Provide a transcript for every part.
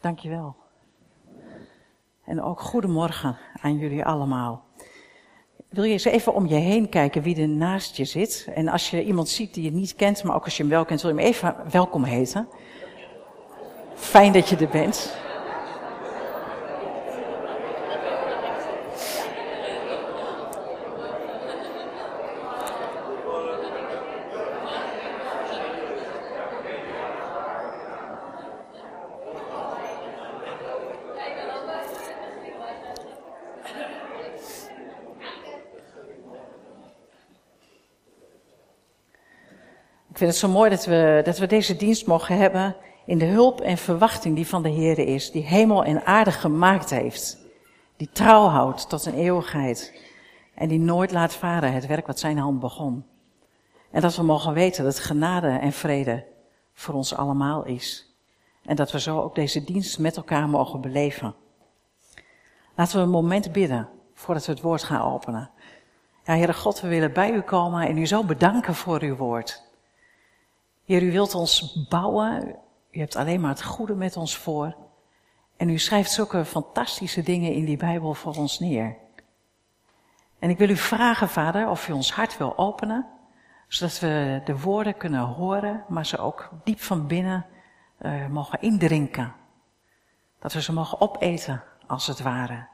Dankjewel. En ook goedemorgen aan jullie allemaal. Wil je eens even om je heen kijken wie er naast je zit? En als je iemand ziet die je niet kent, maar ook als je hem wel kent, wil je hem even welkom heten. Fijn dat je er bent. Het zo mooi dat we, dat we deze dienst mogen hebben in de hulp en verwachting die van de Heer is, die hemel en aarde gemaakt heeft, die trouw houdt tot een eeuwigheid en die nooit laat varen het werk wat zijn hand begon. En dat we mogen weten dat genade en vrede voor ons allemaal is. En dat we zo ook deze dienst met elkaar mogen beleven. Laten we een moment bidden voordat we het woord gaan openen. Ja, Heere God, we willen bij u komen en u zo bedanken voor uw woord. Heer, u wilt ons bouwen. U hebt alleen maar het goede met ons voor. En u schrijft zulke fantastische dingen in die Bijbel voor ons neer. En ik wil u vragen, Vader, of u ons hart wil openen, zodat we de woorden kunnen horen, maar ze ook diep van binnen uh, mogen indrinken. Dat we ze mogen opeten, als het ware.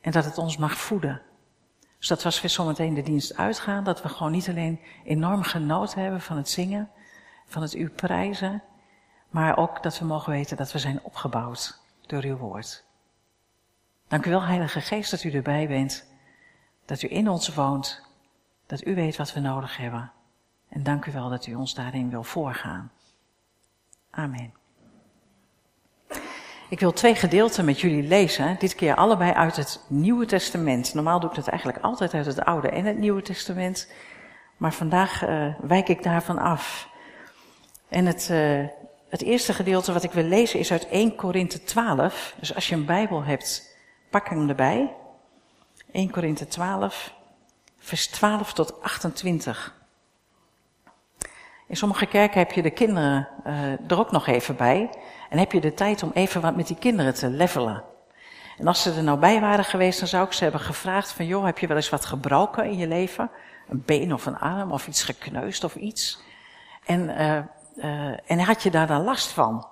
En dat het ons mag voeden. Zodat als we zometeen de dienst uitgaan, dat we gewoon niet alleen enorm genoten hebben van het zingen, van het u prijzen, maar ook dat we mogen weten dat we zijn opgebouwd door uw woord. Dank u wel, Heilige Geest, dat u erbij bent, dat u in ons woont, dat u weet wat we nodig hebben. En dank u wel dat u ons daarin wil voorgaan. Amen. Ik wil twee gedeelten met jullie lezen, dit keer allebei uit het Nieuwe Testament. Normaal doe ik het eigenlijk altijd uit het Oude en het Nieuwe Testament, maar vandaag uh, wijk ik daarvan af. En het, uh, het eerste gedeelte wat ik wil lezen is uit 1 Korinthe 12. Dus als je een Bijbel hebt, pak hem erbij. 1 Korinthe 12, vers 12 tot 28. In sommige kerken heb je de kinderen uh, er ook nog even bij. En heb je de tijd om even wat met die kinderen te levelen. En als ze er nou bij waren geweest, dan zou ik ze hebben gevraagd van, joh, heb je wel eens wat gebroken in je leven? Een been of een arm of iets gekneusd of iets? En uh, en had je daar dan last van?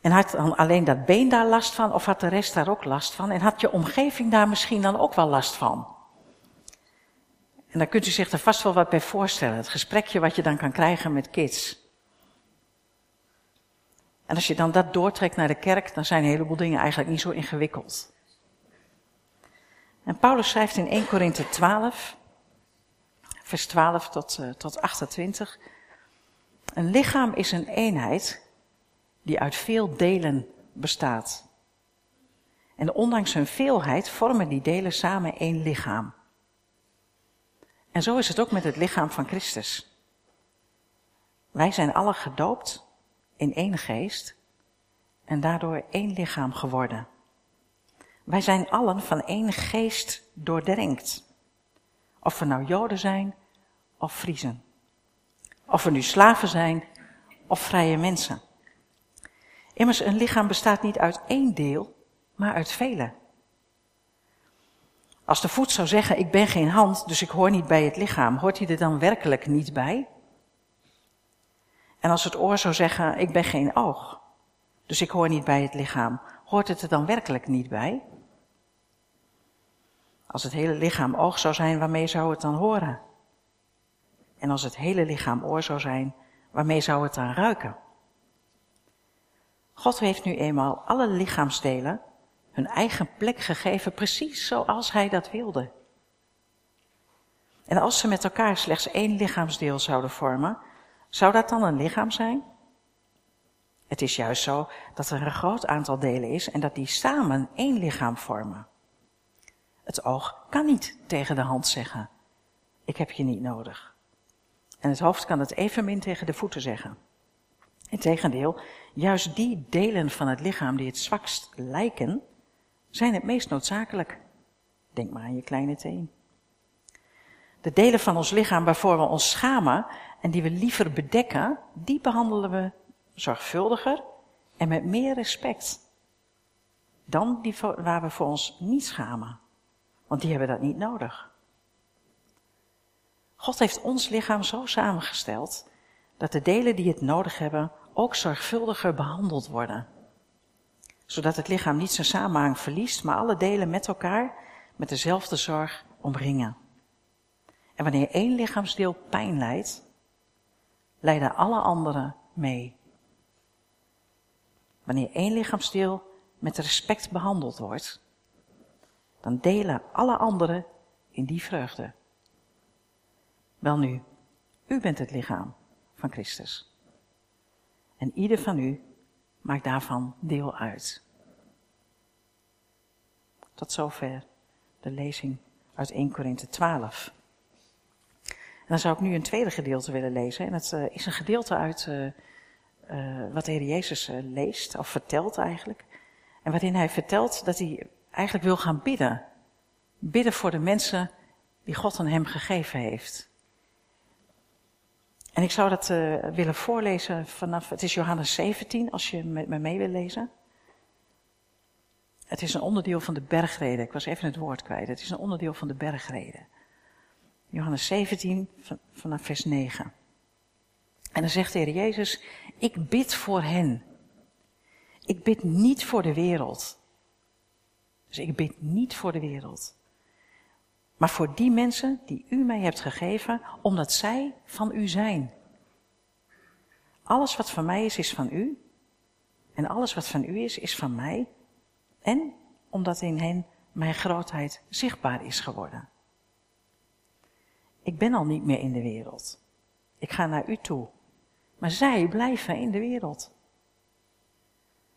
En had dan alleen dat been daar last van, of had de rest daar ook last van? En had je omgeving daar misschien dan ook wel last van? En dan kunt u zich er vast wel wat bij voorstellen. Het gesprekje wat je dan kan krijgen met kids. En als je dan dat doortrekt naar de kerk, dan zijn een heleboel dingen eigenlijk niet zo ingewikkeld. En Paulus schrijft in 1 Korinthe 12, vers 12 tot, uh, tot 28. Een lichaam is een eenheid die uit veel delen bestaat. En ondanks hun veelheid vormen die delen samen één lichaam. En zo is het ook met het lichaam van Christus. Wij zijn alle gedoopt in één geest en daardoor één lichaam geworden. Wij zijn allen van één geest doordrenkt. Of we nou Joden zijn of Friezen. Of we nu slaven zijn of vrije mensen. Immers, een lichaam bestaat niet uit één deel, maar uit vele. Als de voet zou zeggen, ik ben geen hand, dus ik hoor niet bij het lichaam, hoort hij er dan werkelijk niet bij? En als het oor zou zeggen, ik ben geen oog, dus ik hoor niet bij het lichaam, hoort het er dan werkelijk niet bij? Als het hele lichaam oog zou zijn, waarmee zou het dan horen? En als het hele lichaam oor zou zijn, waarmee zou het dan ruiken? God heeft nu eenmaal alle lichaamsdelen hun eigen plek gegeven, precies zoals Hij dat wilde. En als ze met elkaar slechts één lichaamsdeel zouden vormen, zou dat dan een lichaam zijn? Het is juist zo dat er een groot aantal delen is en dat die samen één lichaam vormen. Het oog kan niet tegen de hand zeggen: Ik heb je niet nodig. En het hoofd kan het evenmin tegen de voeten zeggen. Integendeel, juist die delen van het lichaam die het zwakst lijken, zijn het meest noodzakelijk. Denk maar aan je kleine teen. De delen van ons lichaam waarvoor we ons schamen en die we liever bedekken, die behandelen we zorgvuldiger En met meer respect dan die waar we voor ons niet schamen. Want die hebben dat niet nodig. God heeft ons lichaam zo samengesteld dat de delen die het nodig hebben ook zorgvuldiger behandeld worden. Zodat het lichaam niet zijn samenhang verliest, maar alle delen met elkaar met dezelfde zorg omringen. En wanneer één lichaamsdeel pijn lijdt, lijden alle anderen mee. Wanneer één lichaamsdeel met respect behandeld wordt, dan delen alle anderen in die vreugde. Welnu, u bent het lichaam van Christus. En ieder van u maakt daarvan deel uit. Tot zover de lezing uit 1 Korinthe 12. En dan zou ik nu een tweede gedeelte willen lezen. En het uh, is een gedeelte uit uh, uh, wat de Heer Jezus leest, of vertelt eigenlijk. En waarin hij vertelt dat hij eigenlijk wil gaan bidden. Bidden voor de mensen die God aan hem gegeven heeft. En ik zou dat willen voorlezen vanaf, het is Johannes 17, als je met me mee wil lezen. Het is een onderdeel van de bergreden. Ik was even het woord kwijt. Het is een onderdeel van de bergreden. Johannes 17 vanaf vers 9. En dan zegt de Heer Jezus, ik bid voor hen. Ik bid niet voor de wereld. Dus ik bid niet voor de wereld. Maar voor die mensen die u mij hebt gegeven, omdat zij van u zijn. Alles wat van mij is, is van u. En alles wat van u is, is van mij. En omdat in hen mijn grootheid zichtbaar is geworden. Ik ben al niet meer in de wereld. Ik ga naar u toe. Maar zij blijven in de wereld.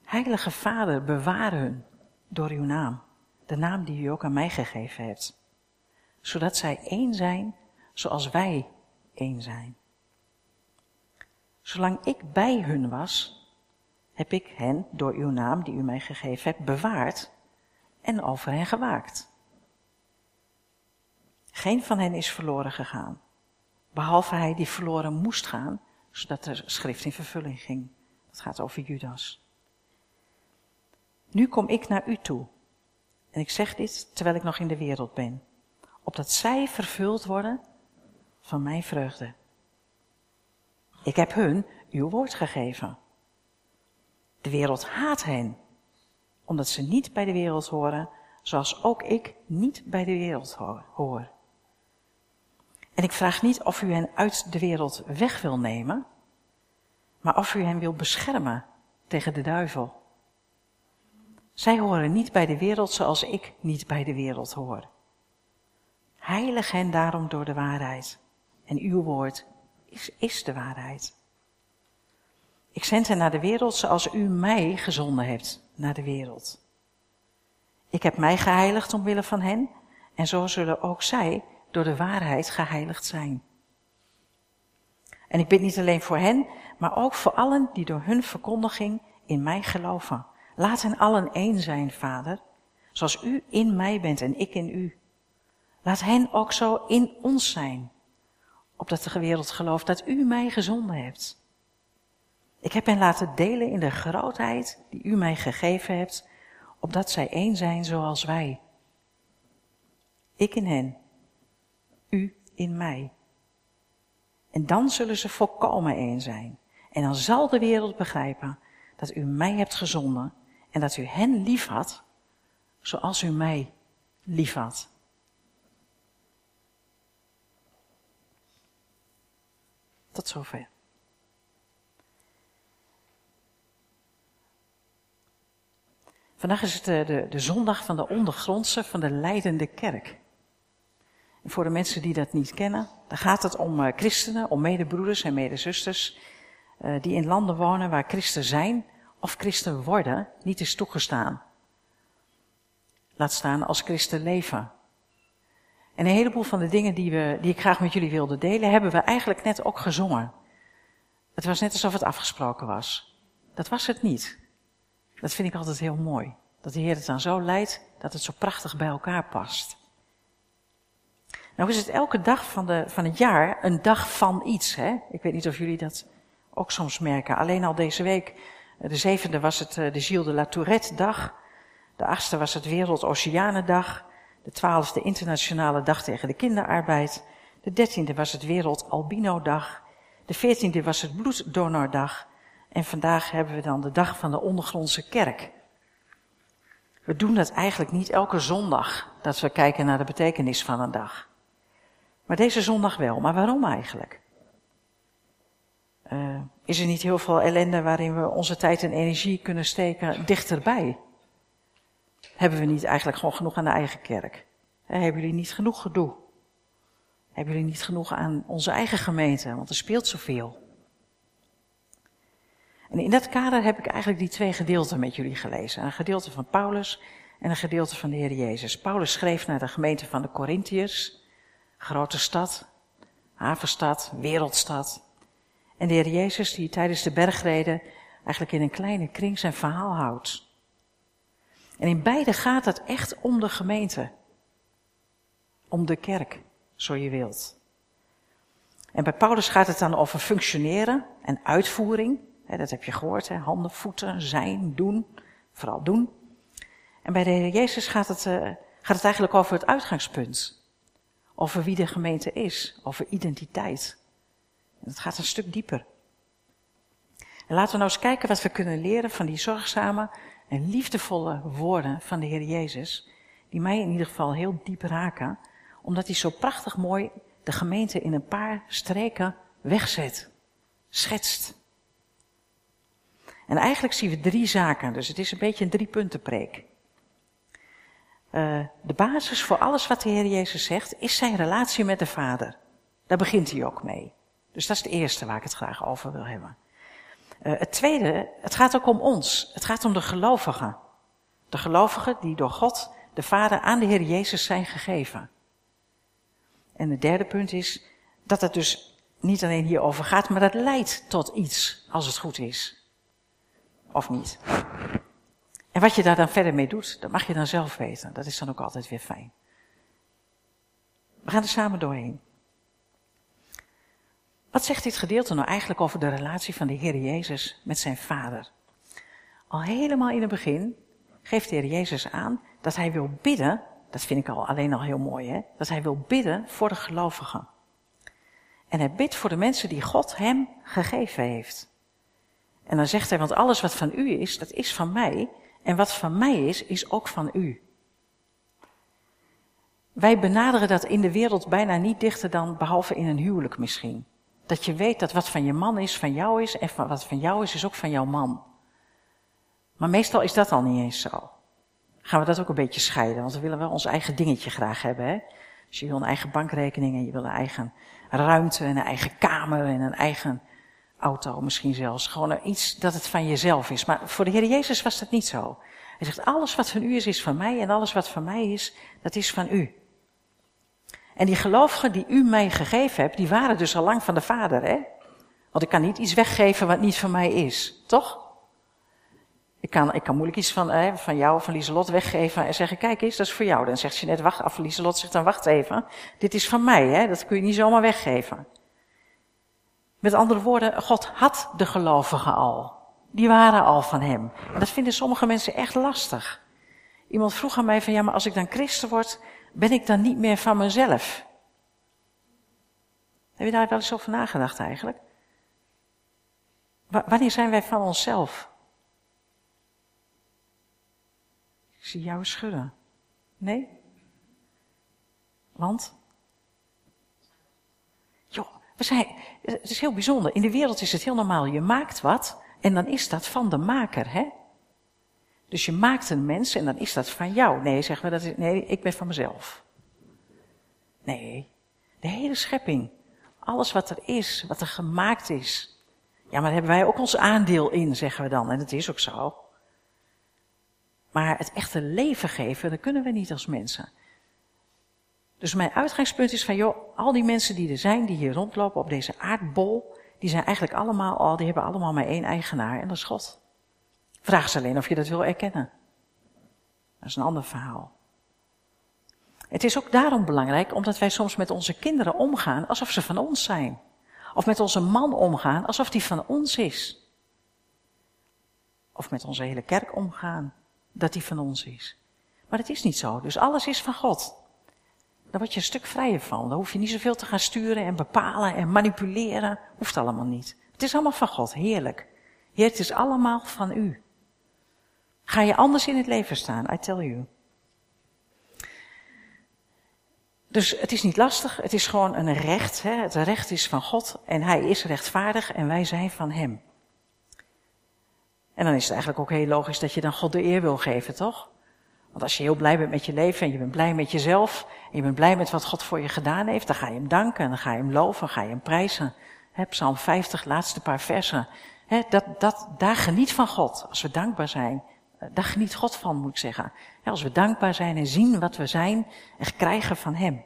Heilige Vader, bewaar hun door uw naam, de naam die u ook aan mij gegeven hebt, zodat zij één zijn zoals wij één zijn. Zolang ik bij hun was, heb ik hen door uw naam die u mij gegeven hebt bewaard en over hen gewaakt. Geen van hen is verloren gegaan, behalve hij die verloren moest gaan, zodat de schrift in vervulling ging. Dat gaat over Judas. Nu kom ik naar u toe. En ik zeg dit terwijl ik nog in de wereld ben, opdat zij vervuld worden van mijn vreugde. Ik heb hun uw woord gegeven. De wereld haat hen, omdat ze niet bij de wereld horen, zoals ook ik niet bij de wereld hoor. En ik vraag niet of u hen uit de wereld weg wil nemen, maar of u hen wil beschermen tegen de duivel. Zij horen niet bij de wereld zoals ik niet bij de wereld hoor. Heilig hen daarom door de waarheid. En uw woord is, is de waarheid. Ik zend hen naar de wereld zoals u mij gezonden hebt naar de wereld. Ik heb mij geheiligd omwille van hen, en zo zullen ook zij door de waarheid geheiligd zijn. En ik bid niet alleen voor hen, maar ook voor allen die door hun verkondiging in mij geloven. Laat hen allen één zijn, Vader, zoals u in mij bent en ik in u. Laat hen ook zo in ons zijn, opdat de wereld gelooft dat u mij gezonden hebt. Ik heb hen laten delen in de grootheid die u mij gegeven hebt, opdat zij één zijn zoals wij. Ik in hen, u in mij. En dan zullen ze volkomen één zijn. En dan zal de wereld begrijpen dat u mij hebt gezonden en dat u hen lief had, zoals u mij lief had. Tot zover. Vandaag is het de, de, de, zondag van de ondergrondse van de leidende kerk. En voor de mensen die dat niet kennen, dan gaat het om uh, christenen, om medebroeders en medezusters, uh, die in landen wonen waar christen zijn of christen worden niet is toegestaan. Laat staan als christen leven. En een heleboel van de dingen die, we, die ik graag met jullie wilde delen, hebben we eigenlijk net ook gezongen. Het was net alsof het afgesproken was. Dat was het niet. Dat vind ik altijd heel mooi. Dat de Heer het dan zo leidt dat het zo prachtig bij elkaar past. Nou is het elke dag van, de, van het jaar een dag van iets. Hè? Ik weet niet of jullie dat ook soms merken. Alleen al deze week De zevende was het de Gilles de la Tourette dag. De achtste was het Wereld Oceanendag. De twaalfde Internationale Dag tegen de Kinderarbeid. De dertiende was het Wereld Albino Dag. De veertiende was het Bloeddonordag. En vandaag hebben we dan de Dag van de Ondergrondse Kerk. We doen dat eigenlijk niet elke zondag, dat we kijken naar de betekenis van een dag. Maar deze zondag wel. Maar waarom eigenlijk? Uh, is er niet heel veel ellende waarin we onze tijd en energie kunnen steken dichterbij? Hebben we niet eigenlijk gewoon genoeg aan de eigen kerk? hebben jullie niet genoeg gedoe? Hebben jullie niet genoeg aan onze eigen gemeente? Want er speelt zoveel. En in dat kader heb ik eigenlijk die twee gedeelten met jullie gelezen. Een gedeelte van Paulus en een gedeelte van de Heer Jezus. Paulus schreef naar de gemeente van de Corinthiërs. Grote stad, havenstad, wereldstad. En de Heer Jezus die tijdens de bergreden eigenlijk in een kleine kring zijn verhaal houdt. En in beide gaat het echt om de gemeente. Om de kerk, zo je wilt. En bij Paulus gaat het dan over functioneren en uitvoering. dat heb je gehoord, hè? handen, voeten, zijn, doen, vooral doen. En bij de Heer Jezus gaat het, uh, gaat het eigenlijk over het uitgangspunt. Over wie de gemeente is, over identiteit. En het gaat een stuk dieper. En laten we nou eens kijken wat we kunnen leren van die zorgzame en liefdevolle woorden van de Heer Jezus, die mij in ieder geval heel diep raken, omdat hij zo prachtig mooi de gemeente in een paar streken wegzet, schetst. En eigenlijk zien we drie zaken, dus het is een beetje een drie punten preek. Uh, de basis voor alles wat de Heer Jezus zegt, is zijn relatie met de Vader. Daar begint hij ook mee. Dus dat is het eerste waar ik het graag over wil hebben. Uh, het tweede, het gaat ook om ons. Het gaat om de gelovigen. De gelovigen die door God, de Vader, aan de Heer Jezus zijn gegeven. En het derde punt is dat het dus niet alleen hierover gaat, maar dat leidt tot iets, als het goed is. Of niet. En wat je daar dan verder mee doet, dat mag je dan zelf weten. Dat is dan ook altijd weer fijn. We gaan er samen doorheen. Wat zegt dit gedeelte nou eigenlijk over de relatie van de Heer Jezus met zijn Vader? Al helemaal in het begin geeft de Heer Jezus aan dat hij wil bidden, dat vind ik al alleen al heel mooi, hè? dat hij wil bidden voor de gelovigen. En hij bidt voor de mensen die God hem gegeven heeft. En dan zegt hij, want alles wat van u is, dat is van mij. En wat van mij is, is ook van u. Wij benaderen dat in de wereld bijna niet dichter dan behalve in een huwelijk misschien. Dat je weet dat wat van je man is, van jou is. En wat van jou is, is ook van jouw man. Maar meestal is dat al niet eens zo. Gaan we dat ook een beetje scheiden, want we willen wel ons eigen dingetje graag hebben. Hè? Dus je wil een eigen bankrekening en je wil een eigen ruimte en een eigen kamer en een eigen auto misschien zelfs. Gewoon iets dat het van jezelf is. Maar voor de Heer Jezus was dat niet zo. Hij zegt, alles wat van u is, is van mij en alles wat van mij is, dat is van u. En die gelovigen die u mij gegeven hebt, die waren dus al lang van de Vader, hè? Want ik kan niet iets weggeven wat niet van mij is, toch? Ik kan, ik kan moeilijk iets van, hè, van jou, van Lieselot weggeven en zeggen, kijk eens, dat is voor jou. Dan zegt ze net, wacht af, Lieselot zegt dan, wacht even, dit is van mij, hè? dat kun je niet zomaar weggeven. Met andere woorden, God had de gelovigen al. Die waren al van hem. En dat vinden sommige mensen echt lastig. Iemand vroeg aan mij van, ja, maar als ik dan christen word, ben ik dan niet meer van mezelf? Heb je daar wel eens over nagedacht eigenlijk? wanneer zijn wij van onszelf? Ik zie jou schudden. Nee? Want? Joh, we zijn, het is heel bijzonder. In de wereld is het heel normaal. Je maakt wat en dan is dat van de maker, hè? Dus je maakt een mens en dan is dat van jou. Nee, zeg maar, dat is, nee, ik ben van mezelf. Nee, de hele schepping. Alles wat er is, wat er gemaakt is. Ja, maar daar hebben wij ook ons aandeel in, zeggen we dan. En dat is ook zo. Maar het echte leven geven, dat kunnen we niet als mensen. Dus mijn uitgangspunt is van, joh, al die mensen die er zijn, die hier rondlopen op deze aardbol, die zijn eigenlijk allemaal al, die hebben allemaal maar één eigenaar en dat is God. Vraag ze alleen of je dat wil erkennen. Dat is een ander verhaal. Het is ook daarom belangrijk, omdat wij soms met onze kinderen omgaan alsof ze van ons zijn. Of met onze man omgaan alsof die van ons is. of met onze hele kerk omgaan, dat die van ons is. Maar het is niet zo. Dus alles is van God. Daar word je een stuk vrijer van. Daar hoef je niet zoveel te gaan sturen en bepalen en manipuleren. Hoeft allemaal niet. Het is allemaal van God. Heerlijk. Heer, het is allemaal van u. Ga je anders in het leven staan, I tell you. Dus het is niet lastig, het is gewoon een recht. Hè? Het recht is van God en Hij is rechtvaardig en wij zijn van Hem. En dan is het eigenlijk ook heel logisch dat je dan God de eer wil geven, toch? Want als je heel blij bent met je leven en je bent blij met jezelf, en je bent blij met wat God voor je gedaan heeft, dan ga je hem danken, en dan ga je hem loven, ga je hem prijzen. He, Psalm 50, laatste paar versen. Dat, dat, daar geniet van God, als we dankbaar zijn. Daar geniet God van, moet ik zeggen. als we dankbaar zijn en zien wat we zijn en krijgen van Hem.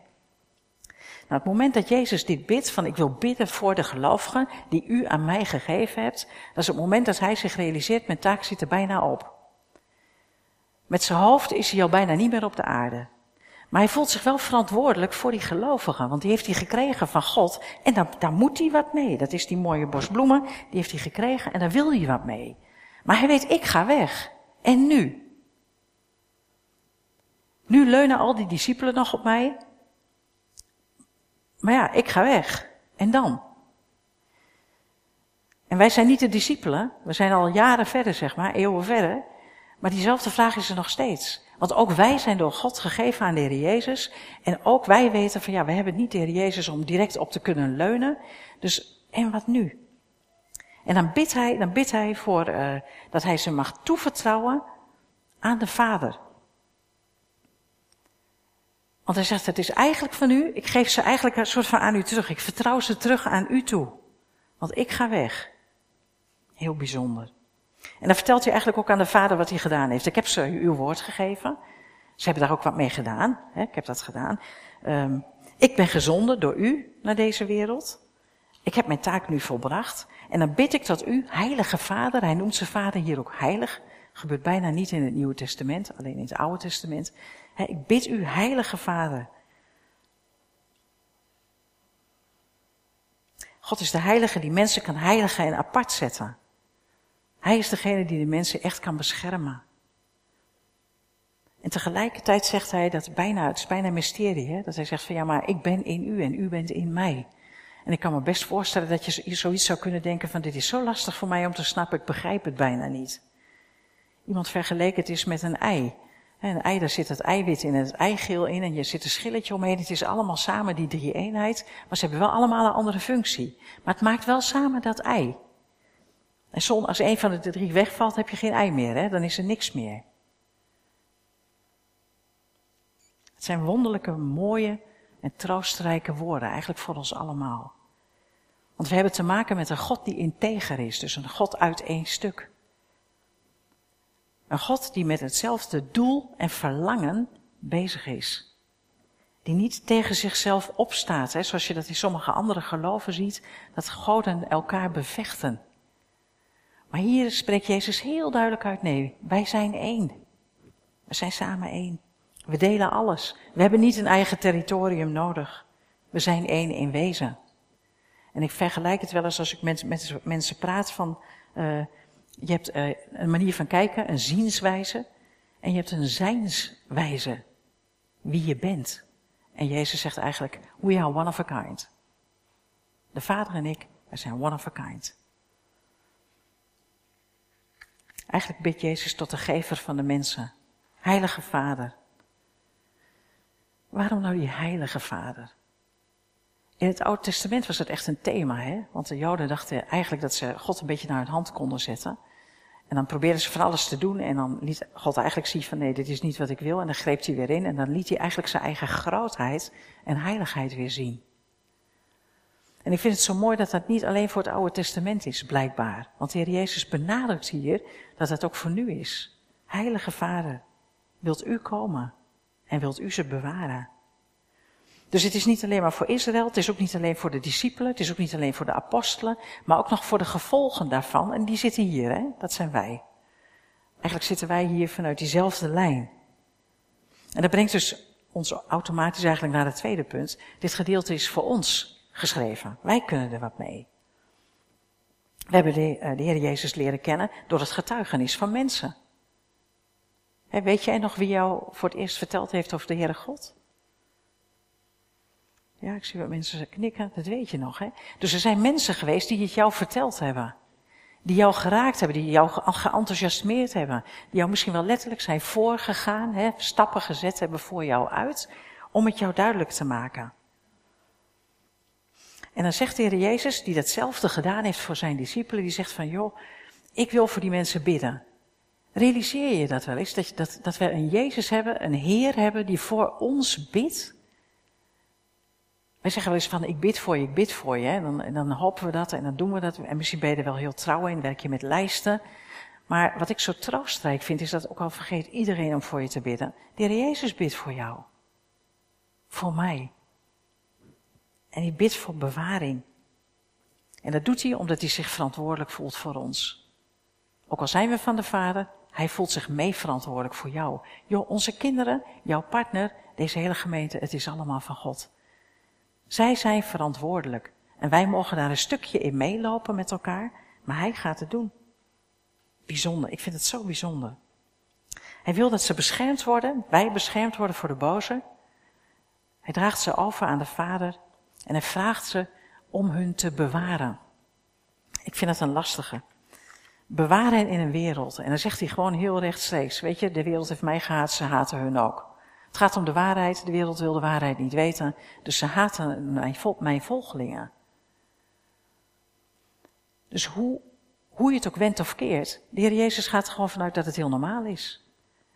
Nou, het moment dat Jezus dit bidt, van ik wil bidden voor de gelovigen die u aan mij gegeven hebt, dat is het moment dat hij zich realiseert, mijn taak zit er bijna op. Met zijn hoofd is hij al bijna niet meer op de aarde. Maar hij voelt zich wel verantwoordelijk voor die gelovigen, want die heeft hij gekregen van God. En daar, daar moet hij wat mee. Dat is die mooie bos bloemen, die heeft hij gekregen en daar wil hij wat mee. Maar hij weet, ik ga weg. En nu? Nu leunen al die discipelen nog op mij. Maar ja, ik ga weg. En dan? En wij zijn niet de discipelen. We zijn al jaren verder, zeg maar, eeuwen verder. Maar diezelfde vraag is er nog steeds. Want ook wij zijn door God gegeven aan de Heer Jezus. En ook wij weten van ja, we hebben niet de Heer Jezus om direct op te kunnen leunen. Dus, en wat nu? En dan bidt hij, dan bidt hij voor, uh, dat hij ze mag toevertrouwen aan de Vader. Want hij zegt, het is eigenlijk van u, ik geef ze eigenlijk een soort van aan u terug. Ik vertrouw ze terug aan u toe. Want ik ga weg. Heel bijzonder. En dan vertelt hij eigenlijk ook aan de vader wat hij gedaan heeft. Ik heb ze uw woord gegeven. Ze hebben daar ook wat mee gedaan. Hè? Ik heb dat gedaan. Um, ik ben gezonden door u naar deze wereld. Ik heb mijn taak nu volbracht. En dan bid ik dat u, heilige vader, hij noemt zijn vader hier ook heilig. Gebeurt bijna niet in het Nieuwe Testament, alleen in het Oude Testament. ik bid u, heilige vader. God is de heilige die mensen kan heiligen en apart zetten. Hij is degene die de mensen echt kan beschermen. En tegelijkertijd zegt hij dat bijna, het is bijna mysterie, hè? dat hij zegt van ja, maar ik ben in u en u bent in mij. En ik kan me best voorstellen dat je zoiets zou kunnen denken van dit is zo lastig voor mij om te snappen, ik begrijp het bijna niet. Iemand vergeleken het is met een ei. Een ei, daar zit het eiwit in en het eigeel in en je zit een schilletje omheen. Het is allemaal samen die drie eenheid, maar ze hebben wel allemaal een andere functie. Maar het maakt wel samen dat ei. En als een van de drie wegvalt, heb je geen ei meer, hè? dan is er niks meer. Het zijn wonderlijke, mooie en troostrijke woorden, eigenlijk voor ons allemaal. Want we hebben te maken met een God die integer is, dus een God uit één stuk. Een God die met hetzelfde doel en verlangen bezig is. Die niet tegen zichzelf opstaat, hè, zoals je dat in sommige andere geloven ziet, dat goden elkaar bevechten. Maar hier spreekt Jezus heel duidelijk uit, nee, wij zijn één. We zijn samen één. We delen alles. We hebben niet een eigen territorium nodig. We zijn één in wezen. En ik vergelijk het wel eens als ik met, met mensen praat van, uh, je hebt uh, een manier van kijken, een zienswijze, en je hebt een zijnswijze, wie je bent. En Jezus zegt eigenlijk, we are one of a kind. De Vader en ik, wij zijn one of a kind. Eigenlijk bidt Jezus tot de gever van de mensen. Heilige Vader. Waarom nou die Heilige Vader? In het Oude Testament was het echt een thema, hè? Want de Joden dachten eigenlijk dat ze God een beetje naar hun hand konden zetten. En dan probeerden ze van alles te doen en dan liet God eigenlijk zien van nee, dit is niet wat ik wil. En dan greep hij weer in en dan liet hij eigenlijk zijn eigen grootheid en heiligheid weer zien. En ik vind het zo mooi dat dat niet alleen voor het Oude Testament is, blijkbaar. Want de Heer Jezus benadrukt hier dat het ook voor nu is. Heilige Vader, wilt u komen en wilt u ze bewaren? Dus het is niet alleen maar voor Israël, het is ook niet alleen voor de discipelen, het is ook niet alleen voor de apostelen, maar ook nog voor de gevolgen daarvan. En die zitten hier, hè? dat zijn wij. Eigenlijk zitten wij hier vanuit diezelfde lijn. En dat brengt dus ons automatisch eigenlijk naar het tweede punt. Dit gedeelte is voor ons geschreven. Wij kunnen er wat mee. We hebben de, uh, de Heer Jezus leren kennen door het getuigenis van mensen. Weet jij nog wie jou voor het eerst verteld heeft over de Heere God? Ja, ik zie wat mensen knikken, dat weet je nog. Hè? Dus er zijn mensen geweest die het jou verteld hebben. Die jou geraakt hebben, die jou geenthousiasmeerd hebben. Die jou misschien wel letterlijk zijn voorgegaan, hè, stappen gezet hebben voor jou uit, om het jou duidelijk te maken. En dan zegt de Heer Jezus, die datzelfde gedaan heeft voor zijn discipelen, die zegt van, joh, ik wil voor die mensen bidden. Realiseer je dat wel eens, dat, dat, dat we een Jezus hebben, een Heer hebben die voor ons bidt? Wij zeggen wel eens van, ik bid voor je, ik bid voor je. En dan, dan hopen we dat en dan doen we dat. En misschien ben je er wel heel trouw in, werk je met lijsten. Maar wat ik zo troostrijk vind, is dat ook al vergeet iedereen om voor je te bidden. De Heer Jezus bidt voor jou. Voor mij. En hij bidt voor bewaring. En dat doet hij omdat hij zich verantwoordelijk voelt voor ons. Ook al zijn we van de Vader, hij voelt zich mee verantwoordelijk voor jou. Jo, onze kinderen, jouw partner, deze hele gemeente, het is allemaal van God. Zij zijn verantwoordelijk. En wij mogen daar een stukje in meelopen met elkaar, maar hij gaat het doen. Bijzonder, ik vind het zo bijzonder. Hij wil dat ze beschermd worden, wij beschermd worden voor de boze. Hij draagt ze over aan de Vader en hij vraagt ze om hun te bewaren. Ik vind het een lastige. Bewaren in een wereld. En dan zegt hij gewoon heel rechtstreeks. Weet je, de wereld heeft mij gehaat, ze haten hun ook. Het gaat om de waarheid. De wereld wil de waarheid niet weten. Dus ze haten mijn, mijn volgelingen. Dus hoe, hoe je het ook wendt of keert, de Heer Jezus gaat er gewoon vanuit dat het heel normaal is.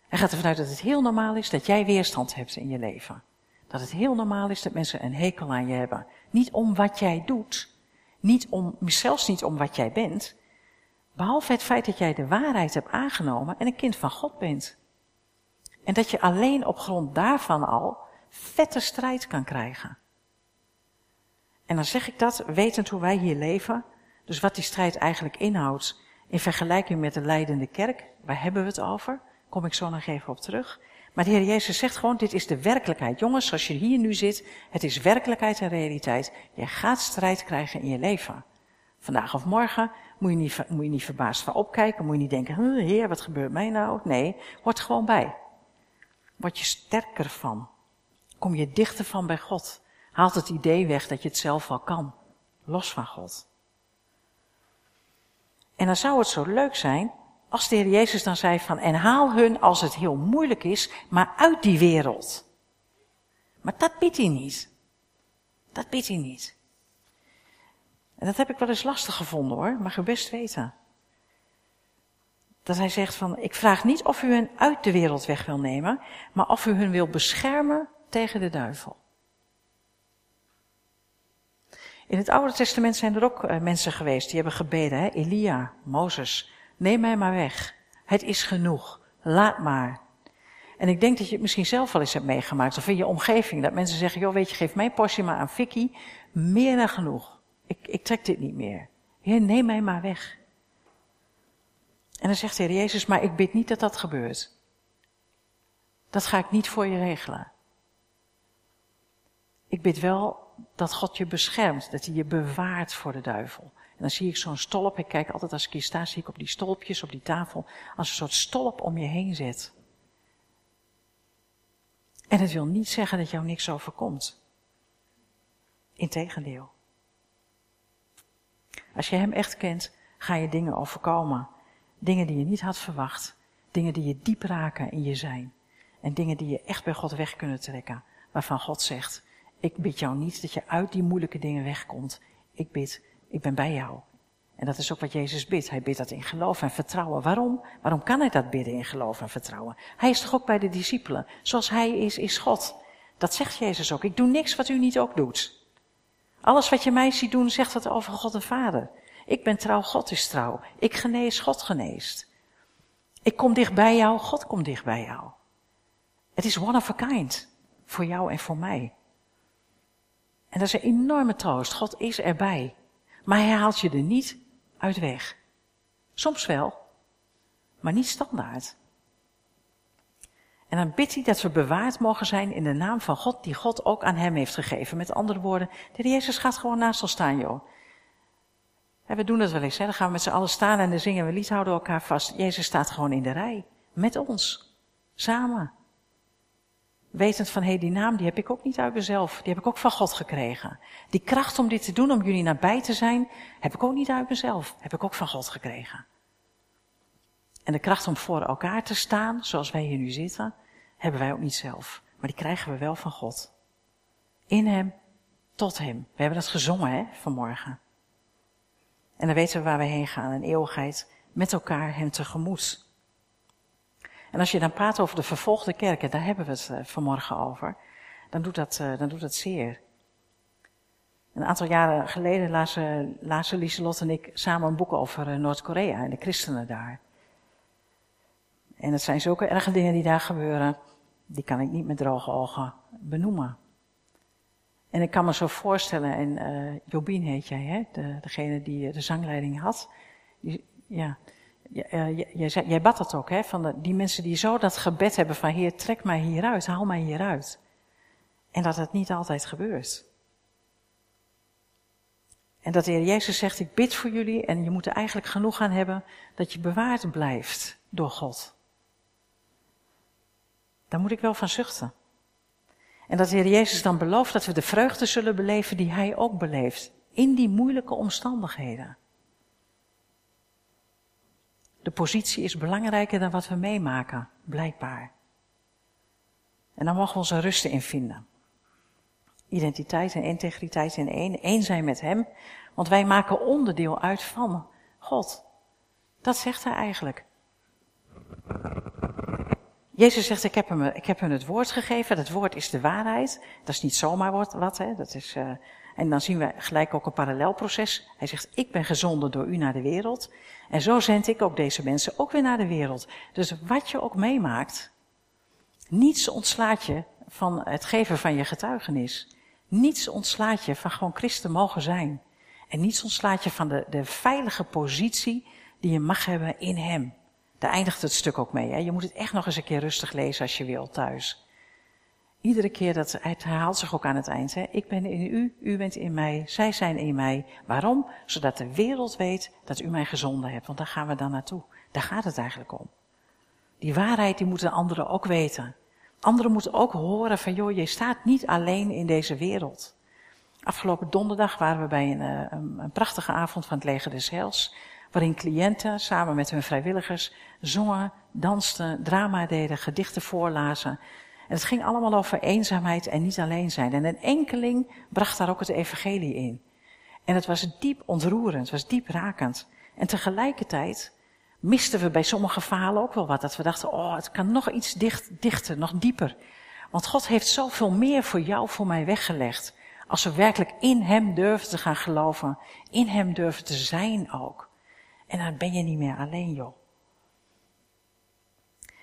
Hij gaat ervan uit dat het heel normaal is dat jij weerstand hebt in je leven. Dat het heel normaal is dat mensen een hekel aan je hebben. Niet om wat jij doet, niet om, zelfs niet om wat jij bent, behalve het feit dat jij de waarheid hebt aangenomen en een kind van God bent. En dat je alleen op grond daarvan al vette strijd kan krijgen. En dan zeg ik dat, wetend hoe wij hier leven, dus wat die strijd eigenlijk inhoudt, in vergelijking met de leidende kerk, waar hebben we het over? Kom ik zo nog even op terug. Maar de Heer Jezus zegt gewoon, dit is de werkelijkheid. Jongens, zoals je hier nu zit, het is werkelijkheid en realiteit. Je gaat strijd krijgen in je leven. Vandaag of morgen moet je niet, niet verbaasd van opkijken. Moet je niet denken, heer, wat gebeurt mij nou? Nee, hoort gewoon bij. Word je sterker van. Kom je dichter van bij God. Haalt het idee weg dat je het zelf wel kan. Los van God. En dan zou het zo leuk zijn als de Heer Jezus dan zei van, en haal hun als het heel moeilijk is, maar uit die wereld. Maar dat biedt hij niet. Dat biedt hij niet. En dat heb ik wel eens lastig gevonden hoor, mag u best weten. Dat hij zegt van, ik vraag niet of u hen uit de wereld weg wil nemen, maar of u hun wil beschermen tegen de duivel. In het Oude Testament zijn er ook uh, mensen geweest die hebben gebeden, hè? Elia, Mozes, Neem mij maar weg. Het is genoeg. Laat maar. En ik denk dat je het misschien zelf wel eens hebt meegemaakt, of in je omgeving, dat mensen zeggen, joh, weet je, geef mijn portie maar aan Vicky, meer dan genoeg. Ik, ik trek dit niet meer. Heer, neem mij maar weg. En dan zegt de Heer Jezus, maar ik bid niet dat dat gebeurt. Dat ga ik niet voor je regelen. Ik bid wel dat God je beschermt, dat hij je bewaart voor de duivel. En dan zie ik zo'n stolp. Ik kijk altijd als ik hier sta, zie ik op die stolpjes op die tafel als een soort stolp om je heen zet. En het wil niet zeggen dat jou niks overkomt. Integendeel. Als je hem echt kent, ga je dingen overkomen. Dingen die je niet had verwacht. Dingen die je diep raken in je zijn. En dingen die je echt bij God weg kunnen trekken. Waarvan God zegt, ik bid jou niet dat je uit die moeilijke dingen wegkomt. Ik bid ik ben bij jou. En dat is ook wat Jezus bidt. Hij bidt dat in geloof en vertrouwen. Waarom? Waarom kan hij dat bidden in geloof en vertrouwen? Hij is toch ook bij de discipelen. Zoals hij is, is God. Dat zegt Jezus ook. Ik doe niks wat u niet ook doet. Alles wat je mij ziet doen, zegt het over God de Vader. Ik ben trouw, God is trouw. Ik genees, God geneest. Ik kom dicht bij jou, God komt dicht bij jou. Het is one of a kind. Voor jou en voor mij. En dat is een enorme troost. God is erbij. Maar hij haalt je er niet uit weg. Soms wel, maar niet standaard. En dan bidt hij dat we bewaard mogen zijn in de naam van God, die God ook aan hem heeft gegeven. Met andere woorden, de Jezus gaat gewoon naast ons staan, joh. we doen dat wel eens, hè? dan gaan we met z'n allen staan en dan zingen we lied, houden elkaar vast. Jezus staat gewoon in de rij, met ons, samen. Wetend van, hé, hey, die naam die heb ik ook niet uit mezelf, die heb ik ook van God gekregen. Die kracht om dit te doen, om jullie nabij te zijn, heb ik ook niet uit mezelf, heb ik ook van God gekregen. En de kracht om voor elkaar te staan, zoals wij hier nu zitten, hebben wij ook niet zelf. Maar die krijgen we wel van God. In Hem, tot Hem. We hebben dat gezongen, hè, vanmorgen. En dan weten we waar we heen gaan, een eeuwigheid met elkaar Hem tegemoet. En als je dan praat over de vervolgde kerken, daar hebben we het uh, vanmorgen over, dan doet dat, uh, dan doet dat zeer. Een aantal jaren geleden lazen, lazen Lieselot en ik samen een boek over uh, Noord-Korea en de christenen daar. En het zijn zulke erge dingen die daar gebeuren, die kan ik niet met droge ogen benoemen. En ik kan me zo voorstellen, en uh, Jobien heet jij, hè? De, degene die eh, de zangleiding had. Die, ja, uh, jij, jij bad dat ook, hè? Van de, die mensen die zo dat gebed hebben van Heer, trek mij hieruit, haal mij hieruit. En dat het niet altijd gebeurt. En dat de Heer Jezus zegt, ik bid voor jullie en je moet er eigenlijk genoeg aan hebben dat je bewaard blijft door God. Daar moet ik wel van zuchten. En dat de Heer Jezus dan belooft dat we de vreugde zullen beleven die Hij ook beleeft. In die moeilijke omstandigheden. De positie is belangrijker dan wat we meemaken, blijkbaar. En dan mogen we onze rust in vinden. Identiteit en integriteit in één, één zijn met Hem, want wij maken onderdeel uit van God. Dat zegt Hij eigenlijk. Jezus zegt, ik heb, hem, ik heb hem het woord gegeven. Dat woord is de waarheid. Dat is niet zomaar wat, hè. Dat is, uh, en dan zien we gelijk ook een parallelproces. Hij zegt, ik ben gezonden door u naar de wereld. En zo zend ik ook deze mensen ook weer naar de wereld. Dus wat je ook meemaakt, niets ontslaat je van het geven van je getuigenis. Niets ontslaat je van gewoon christen mogen zijn. En niets ontslaat je van de, de veilige positie die je mag hebben in hem. Daar eindigt het stuk ook mee. Hè? Je moet het echt nog eens een keer rustig lezen als je wil thuis. Iedere keer dat het herhaalt zich ook aan het eind. Hè? Ik ben in u, u bent in mij, zij zijn in mij. Waarom? Zodat de wereld weet dat u mij gezonden hebt. Want daar gaan we dan naartoe. Daar gaat het eigenlijk om. Die waarheid die moeten anderen ook weten. Anderen moeten ook horen van, joh, je staat niet alleen in deze wereld. Afgelopen donderdag waren we bij een, eh, een, prachtige avond van het Leger des Heils waarin cliënten samen met hun vrijwilligers zongen, dansten, drama deden, gedichten voorlazen. En het ging allemaal over eenzaamheid en niet alleen zijn. En een enkeling bracht daar ook het evangelie in. En het was diep ontroerend, het was diep rakend. En tegelijkertijd misten we bij sommige verhalen ook wel wat. Dat we dachten, oh, het kan nog iets dicht, dichter, nog dieper. Want God heeft zoveel meer voor jou, voor mij weggelegd. Als we werkelijk in Hem durven te gaan geloven. In Hem durven te zijn ook. En dan ben je niet meer alleen, joh.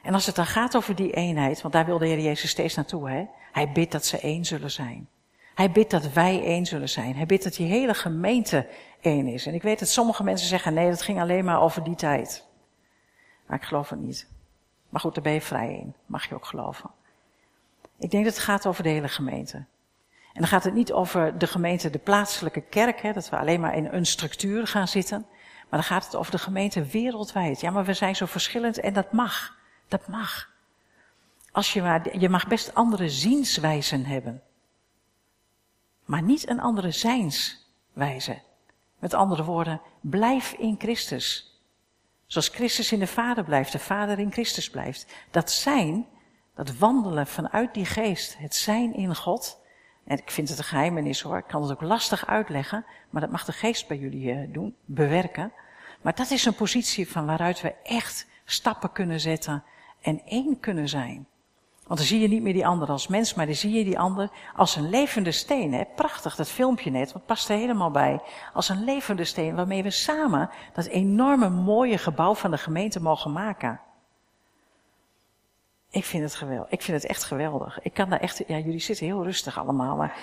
En als het dan gaat over die eenheid, want daar wil de Heer Jezus steeds naartoe, hè? Hij bidt dat ze één zullen zijn. Hij bidt dat wij één zullen zijn. Hij bidt dat die hele gemeente één is. En ik weet dat sommige mensen zeggen, nee, dat ging alleen maar over die tijd. Maar ik geloof het niet. Maar goed, daar ben je vrij in. Mag je ook geloven. Ik denk dat het gaat over de hele gemeente. En dan gaat het niet over de gemeente, de plaatselijke kerk, hè, dat we alleen maar in een structuur gaan zitten. Maar dan gaat het over de gemeente wereldwijd. Ja, maar we zijn zo verschillend en dat mag. Dat mag. Als je, maar, je mag best andere zienswijzen hebben. Maar niet een andere zijnswijze. Met andere woorden, blijf in Christus. Zoals Christus in de Vader blijft, de Vader in Christus blijft. Dat zijn, dat wandelen vanuit die geest, het zijn in God. En ik vind het een geheimenis hoor, ik kan het ook lastig uitleggen, maar dat mag de geest bij jullie eh, doen, bewerken. Maar dat is een positie van waaruit we echt stappen kunnen zetten en één kunnen zijn. Want dan zie je niet meer die ander als mens, maar dan zie je die ander als een levende steen. Hè? Prachtig, dat filmpje net, wat past er helemaal bij. Als een levende steen waarmee we samen dat enorme mooie gebouw van de gemeente mogen maken. Ik vind het geweldig. Ik vind het echt geweldig. Ik kan daar echt, ja, jullie zitten heel rustig allemaal, maar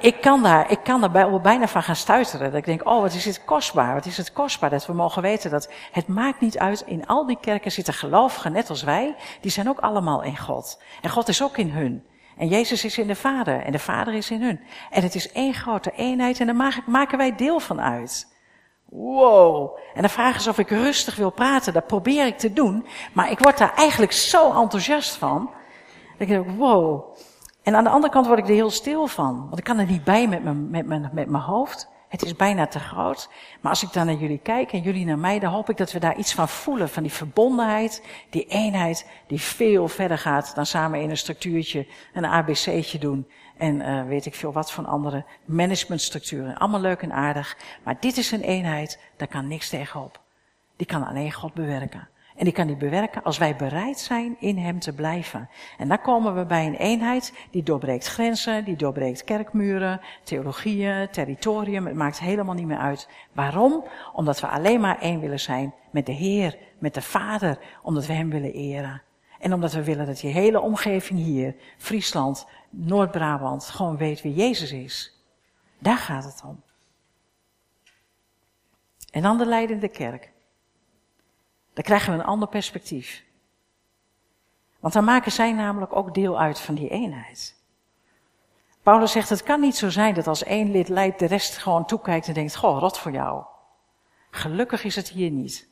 ik kan daar, ik kan daar bijna van gaan stuiteren. Dat ik denk, oh, wat is het kostbaar. Wat is het kostbaar dat we mogen weten dat het maakt niet uit. In al die kerken zitten gelovigen, net als wij. Die zijn ook allemaal in God. En God is ook in hun. En Jezus is in de Vader. En de Vader is in hun. En het is één grote eenheid en daar maken wij deel van uit. Wow. En dan vragen ze of ik rustig wil praten. Dat probeer ik te doen. Maar ik word daar eigenlijk zo enthousiast van. Dat ik denk, wow. En aan de andere kant word ik er heel stil van. Want ik kan er niet bij met mijn, met mijn, met mijn hoofd. Het is bijna te groot. Maar als ik dan naar jullie kijk en jullie naar mij, dan hoop ik dat we daar iets van voelen. Van die verbondenheid, die eenheid, die veel verder gaat dan samen in een structuurtje, een ABC'tje doen. En uh, weet ik veel wat van andere managementstructuren. Allemaal leuk en aardig. Maar dit is een eenheid, daar kan niks tegenop. Die kan alleen God bewerken. En die kan die bewerken als wij bereid zijn in Hem te blijven. En dan komen we bij een eenheid die doorbreekt grenzen, die doorbreekt kerkmuren, theologieën, territorium. Het maakt helemaal niet meer uit. Waarom? Omdat we alleen maar één willen zijn met de Heer, met de Vader, omdat we Hem willen eren. En omdat we willen dat die hele omgeving hier, Friesland, Noord-Brabant, gewoon weet wie Jezus is. Daar gaat het om. En dan de leidende kerk. Dan krijgen we een ander perspectief. Want dan maken zij namelijk ook deel uit van die eenheid. Paulus zegt, het kan niet zo zijn dat als één lid leidt, de rest gewoon toekijkt en denkt, goh, rot voor jou. Gelukkig is het hier niet.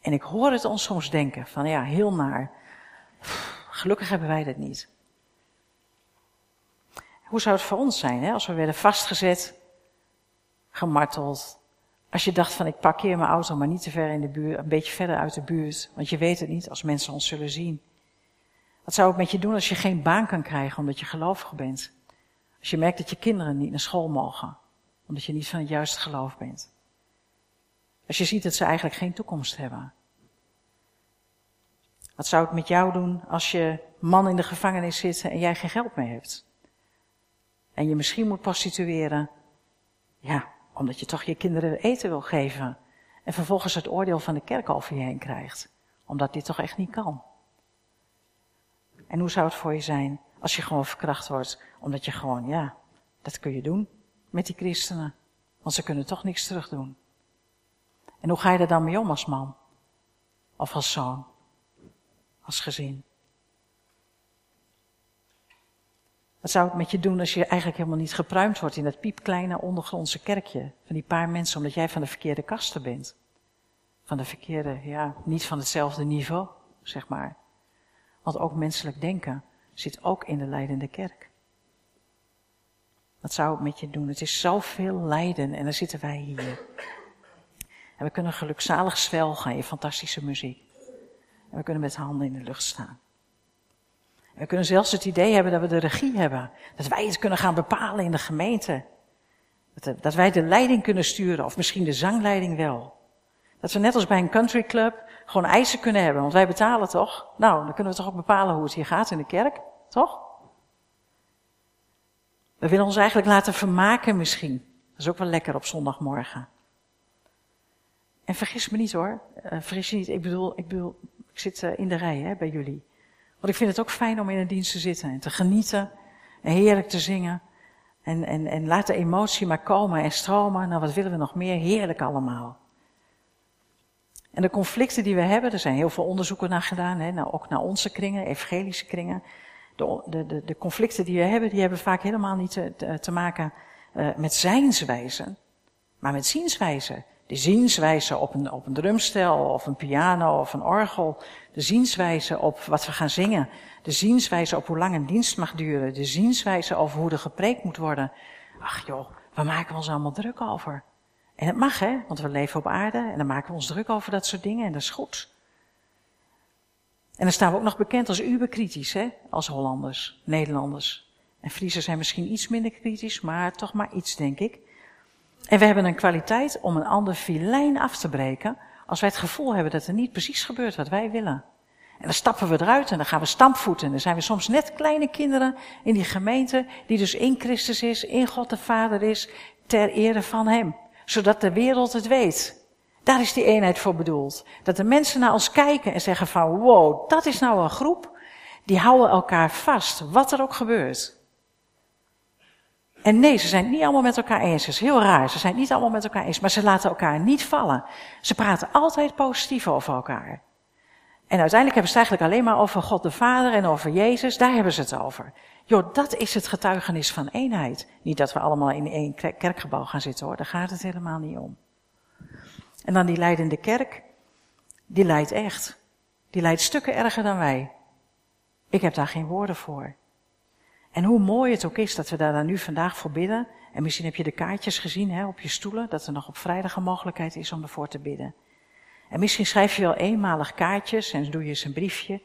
En ik hoor het ons soms denken, van ja, heel naar. Gelukkig hebben wij dat niet. Hoe zou het voor ons zijn, hè, als we werden vastgezet, gemarteld, als je dacht van ik parkeer mijn auto maar niet te ver in de buurt, een beetje verder uit de buurt, want je weet het niet als mensen ons zullen zien. Wat zou het met je doen als je geen baan kan krijgen omdat je gelovig bent? Als je merkt dat je kinderen niet naar school mogen, omdat je niet van het juiste geloof bent. Als je ziet dat ze eigenlijk geen toekomst hebben. Wat zou het met jou doen als je man in de gevangenis zit en jij geen geld meer hebt? En je misschien moet prostitueren. Ja, omdat je toch je kinderen eten wil geven. En vervolgens het oordeel van de kerk over je heen krijgt. Omdat dit toch echt niet kan. En hoe zou het voor je zijn als je gewoon verkracht wordt? Omdat je gewoon, ja, dat kun je doen met die christenen. Want ze kunnen toch niks terug doen. En hoe ga je er dan mee om als man? Of als zoon? Als gezin? Wat zou het met je doen als je eigenlijk helemaal niet gepruimd wordt in dat piepkleine ondergrondse kerkje van die paar mensen, omdat jij van de verkeerde kasten bent? Van de verkeerde, ja, niet van hetzelfde niveau, zeg maar. Want ook menselijk denken zit ook in de leidende kerk. Wat zou het met je doen? Het is zoveel lijden en dan zitten wij hier. En we kunnen gelukzalig zwelgen in fantastische muziek. En we kunnen met handen in de lucht staan. We kunnen zelfs het idee hebben dat we de regie hebben. Dat wij het kunnen gaan bepalen in de gemeente. Dat, dat wij de leiding kunnen sturen, of misschien de zangleiding wel. Dat we net als bij een country club gewoon eisen kunnen hebben, want wij betalen toch? Nou, dan kunnen we toch ook bepalen hoe het hier gaat in de kerk, toch? We willen ons eigenlijk laten vermaken misschien. Dat is ook wel lekker op zondagmorgen. En vergis me niet hoor, uh, vergis je niet, ik bedoel, ik bedoel, ik zit uh, in de rij hè, bij jullie. Want ik vind het ook fijn om in een dienst te zitten en te genieten en heerlijk te zingen. En, en, en laat de emotie maar komen en stromen. Nou, wat willen we nog meer? Heerlijk allemaal. En de conflicten die we hebben, er zijn heel veel onderzoeken naar gedaan, hè, nou, ook naar onze kringen, evangelische kringen. De, de, de, conflicten die we hebben, die hebben vaak helemaal niet te, te, maken uh, met zijnswijze, maar met zienswijze de zienswijze op een, op een drumstel of een piano of een orgel, de zienswijze op wat we gaan zingen, de zienswijze op hoe lang een dienst mag duren, de zienswijze over hoe er gepreekt moet worden. Ach joh, we maken ons allemaal druk over. En het mag hè, want we leven op aarde en dan maken we ons druk over dat soort dingen en dat is goed. En dan staan we ook nog bekend als uberkritisch hè, als Hollanders, Nederlanders. En Friesen zijn misschien iets minder kritisch, maar toch maar iets denk ik. En we hebben een kwaliteit om een ander filijn af te breken als wij het gevoel hebben dat er niet precies gebeurt wat wij willen. En dan stappen we eruit en dan gaan we stampvoeten. En dan zijn we soms net kleine kinderen in die gemeente, die dus in Christus is, in God de Vader is, ter ere van Hem. Zodat de wereld het weet. Daar is die eenheid voor bedoeld. Dat de mensen naar ons kijken en zeggen van, wow, dat is nou een groep, die houden elkaar vast, wat er ook gebeurt. En nee, ze zijn het niet allemaal met elkaar eens. Dat is heel raar. Ze zijn het niet allemaal met elkaar eens, maar ze laten elkaar niet vallen. Ze praten altijd positief over elkaar. En uiteindelijk hebben ze het eigenlijk alleen maar over God de Vader en over Jezus. Daar hebben ze het over. Joh, dat is het getuigenis van eenheid. Niet dat we allemaal in één kerkgebouw gaan zitten hoor, daar gaat het helemaal niet om. En dan die leidende kerk, die leidt echt. Die leidt stukken erger dan wij. Ik heb daar geen woorden voor. En hoe mooi het ook is dat we daar dan nu vandaag voor bidden. En misschien heb je de kaartjes gezien hè, op je stoelen, dat er nog op vrijdag een mogelijkheid is om ervoor te bidden. En misschien schrijf je wel eenmalig kaartjes en doe je eens een briefje.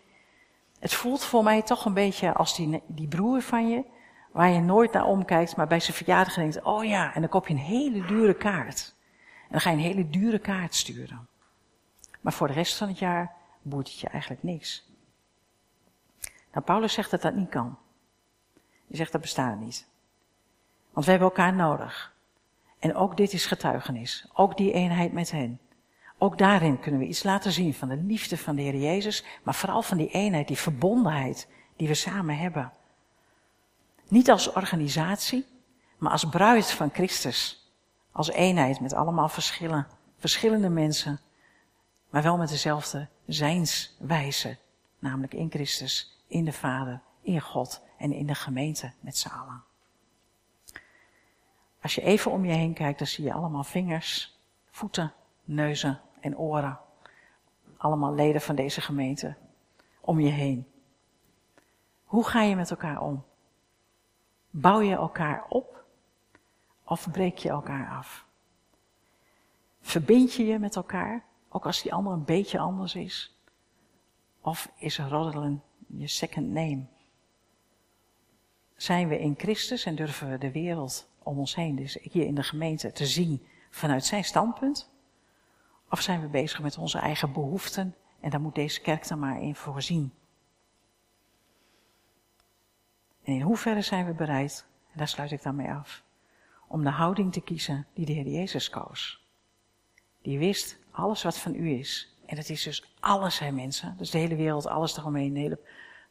Het voelt voor mij toch een beetje als die, die broer van je, waar je nooit naar omkijkt, maar bij zijn verjaardag denkt, oh ja, en dan koop je een hele dure kaart. En dan ga je een hele dure kaart sturen. Maar voor de rest van het jaar boeit het je eigenlijk niks. Nou, Paulus zegt dat dat niet kan. Hij zegt dat bestaat niet. Want we hebben elkaar nodig. En ook dit is getuigenis. Ook die eenheid met hen. Ook daarin kunnen we iets laten zien van de liefde van de Heer Jezus, maar vooral van die eenheid, die verbondenheid die we samen hebben. Niet als organisatie, maar als bruid van Christus. Als eenheid met allemaal verschillen, verschillende mensen, maar wel met dezelfde zijnswijze, namelijk in Christus, in de Vader, in God en in de gemeente met z'n allen. Als je even om je heen kijkt, dan zie je allemaal vingers, voeten, neuzen en oren. Allemaal leden van deze gemeente om je heen. Hoe ga je met elkaar om? Bouw je elkaar op of breek je elkaar af? Verbind je je met elkaar, ook als die ander een beetje anders is? Of is roddelen je second name? Zijn we in Christus en durven we de wereld om ons heen, dus hier in de gemeente, te zien vanuit zijn standpunt? Of zijn we bezig met onze eigen behoeften en daar moet deze kerk dan maar in voorzien? En in hoeverre zijn we bereid, en daar sluit ik dan mee af, om de houding te kiezen die de Heer Jezus koos? Die wist alles wat van u is. En dat is dus alles, hè mensen. Dus de hele wereld, alles eromheen, de hele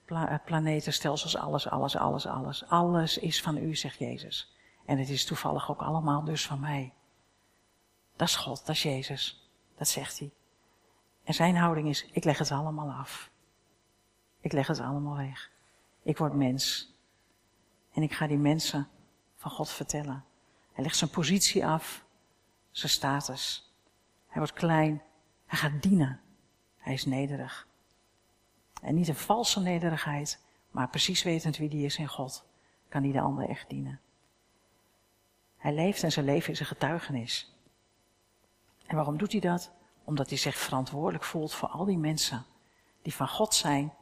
pla eh, planeten, stelsels, alles, alles, alles, alles. Alles is van u, zegt Jezus. En het is toevallig ook allemaal dus van mij. Dat is God, dat is Jezus. Dat zegt hij. En zijn houding is, ik leg het allemaal af. Ik leg het allemaal weg. Ik word mens. En ik ga die mensen van God vertellen. Hij legt zijn positie af, zijn status. Hij wordt klein. Hij gaat dienen. Hij is nederig. En niet een valse nederigheid, maar precies wetend wie die is in God, kan hij de ander echt dienen. Hij leeft en zijn leven is een getuigenis. En waarom doet hij dat? Omdat hij zich verantwoordelijk voelt voor al die mensen die van God zijn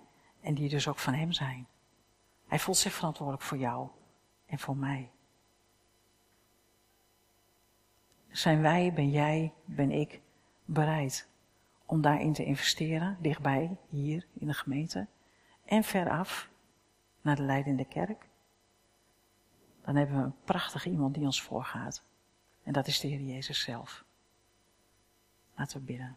en die dus ook van hem zijn. Hij voelt zich verantwoordelijk voor jou en voor mij. Zijn wij, ben jij, ben ik bereid om daarin te investeren, dichtbij, hier in de gemeente en veraf naar de leidende kerk? Dan hebben we een prachtig iemand die ons voorgaat. En dat is de Heer Jezus zelf. Laten we bidden.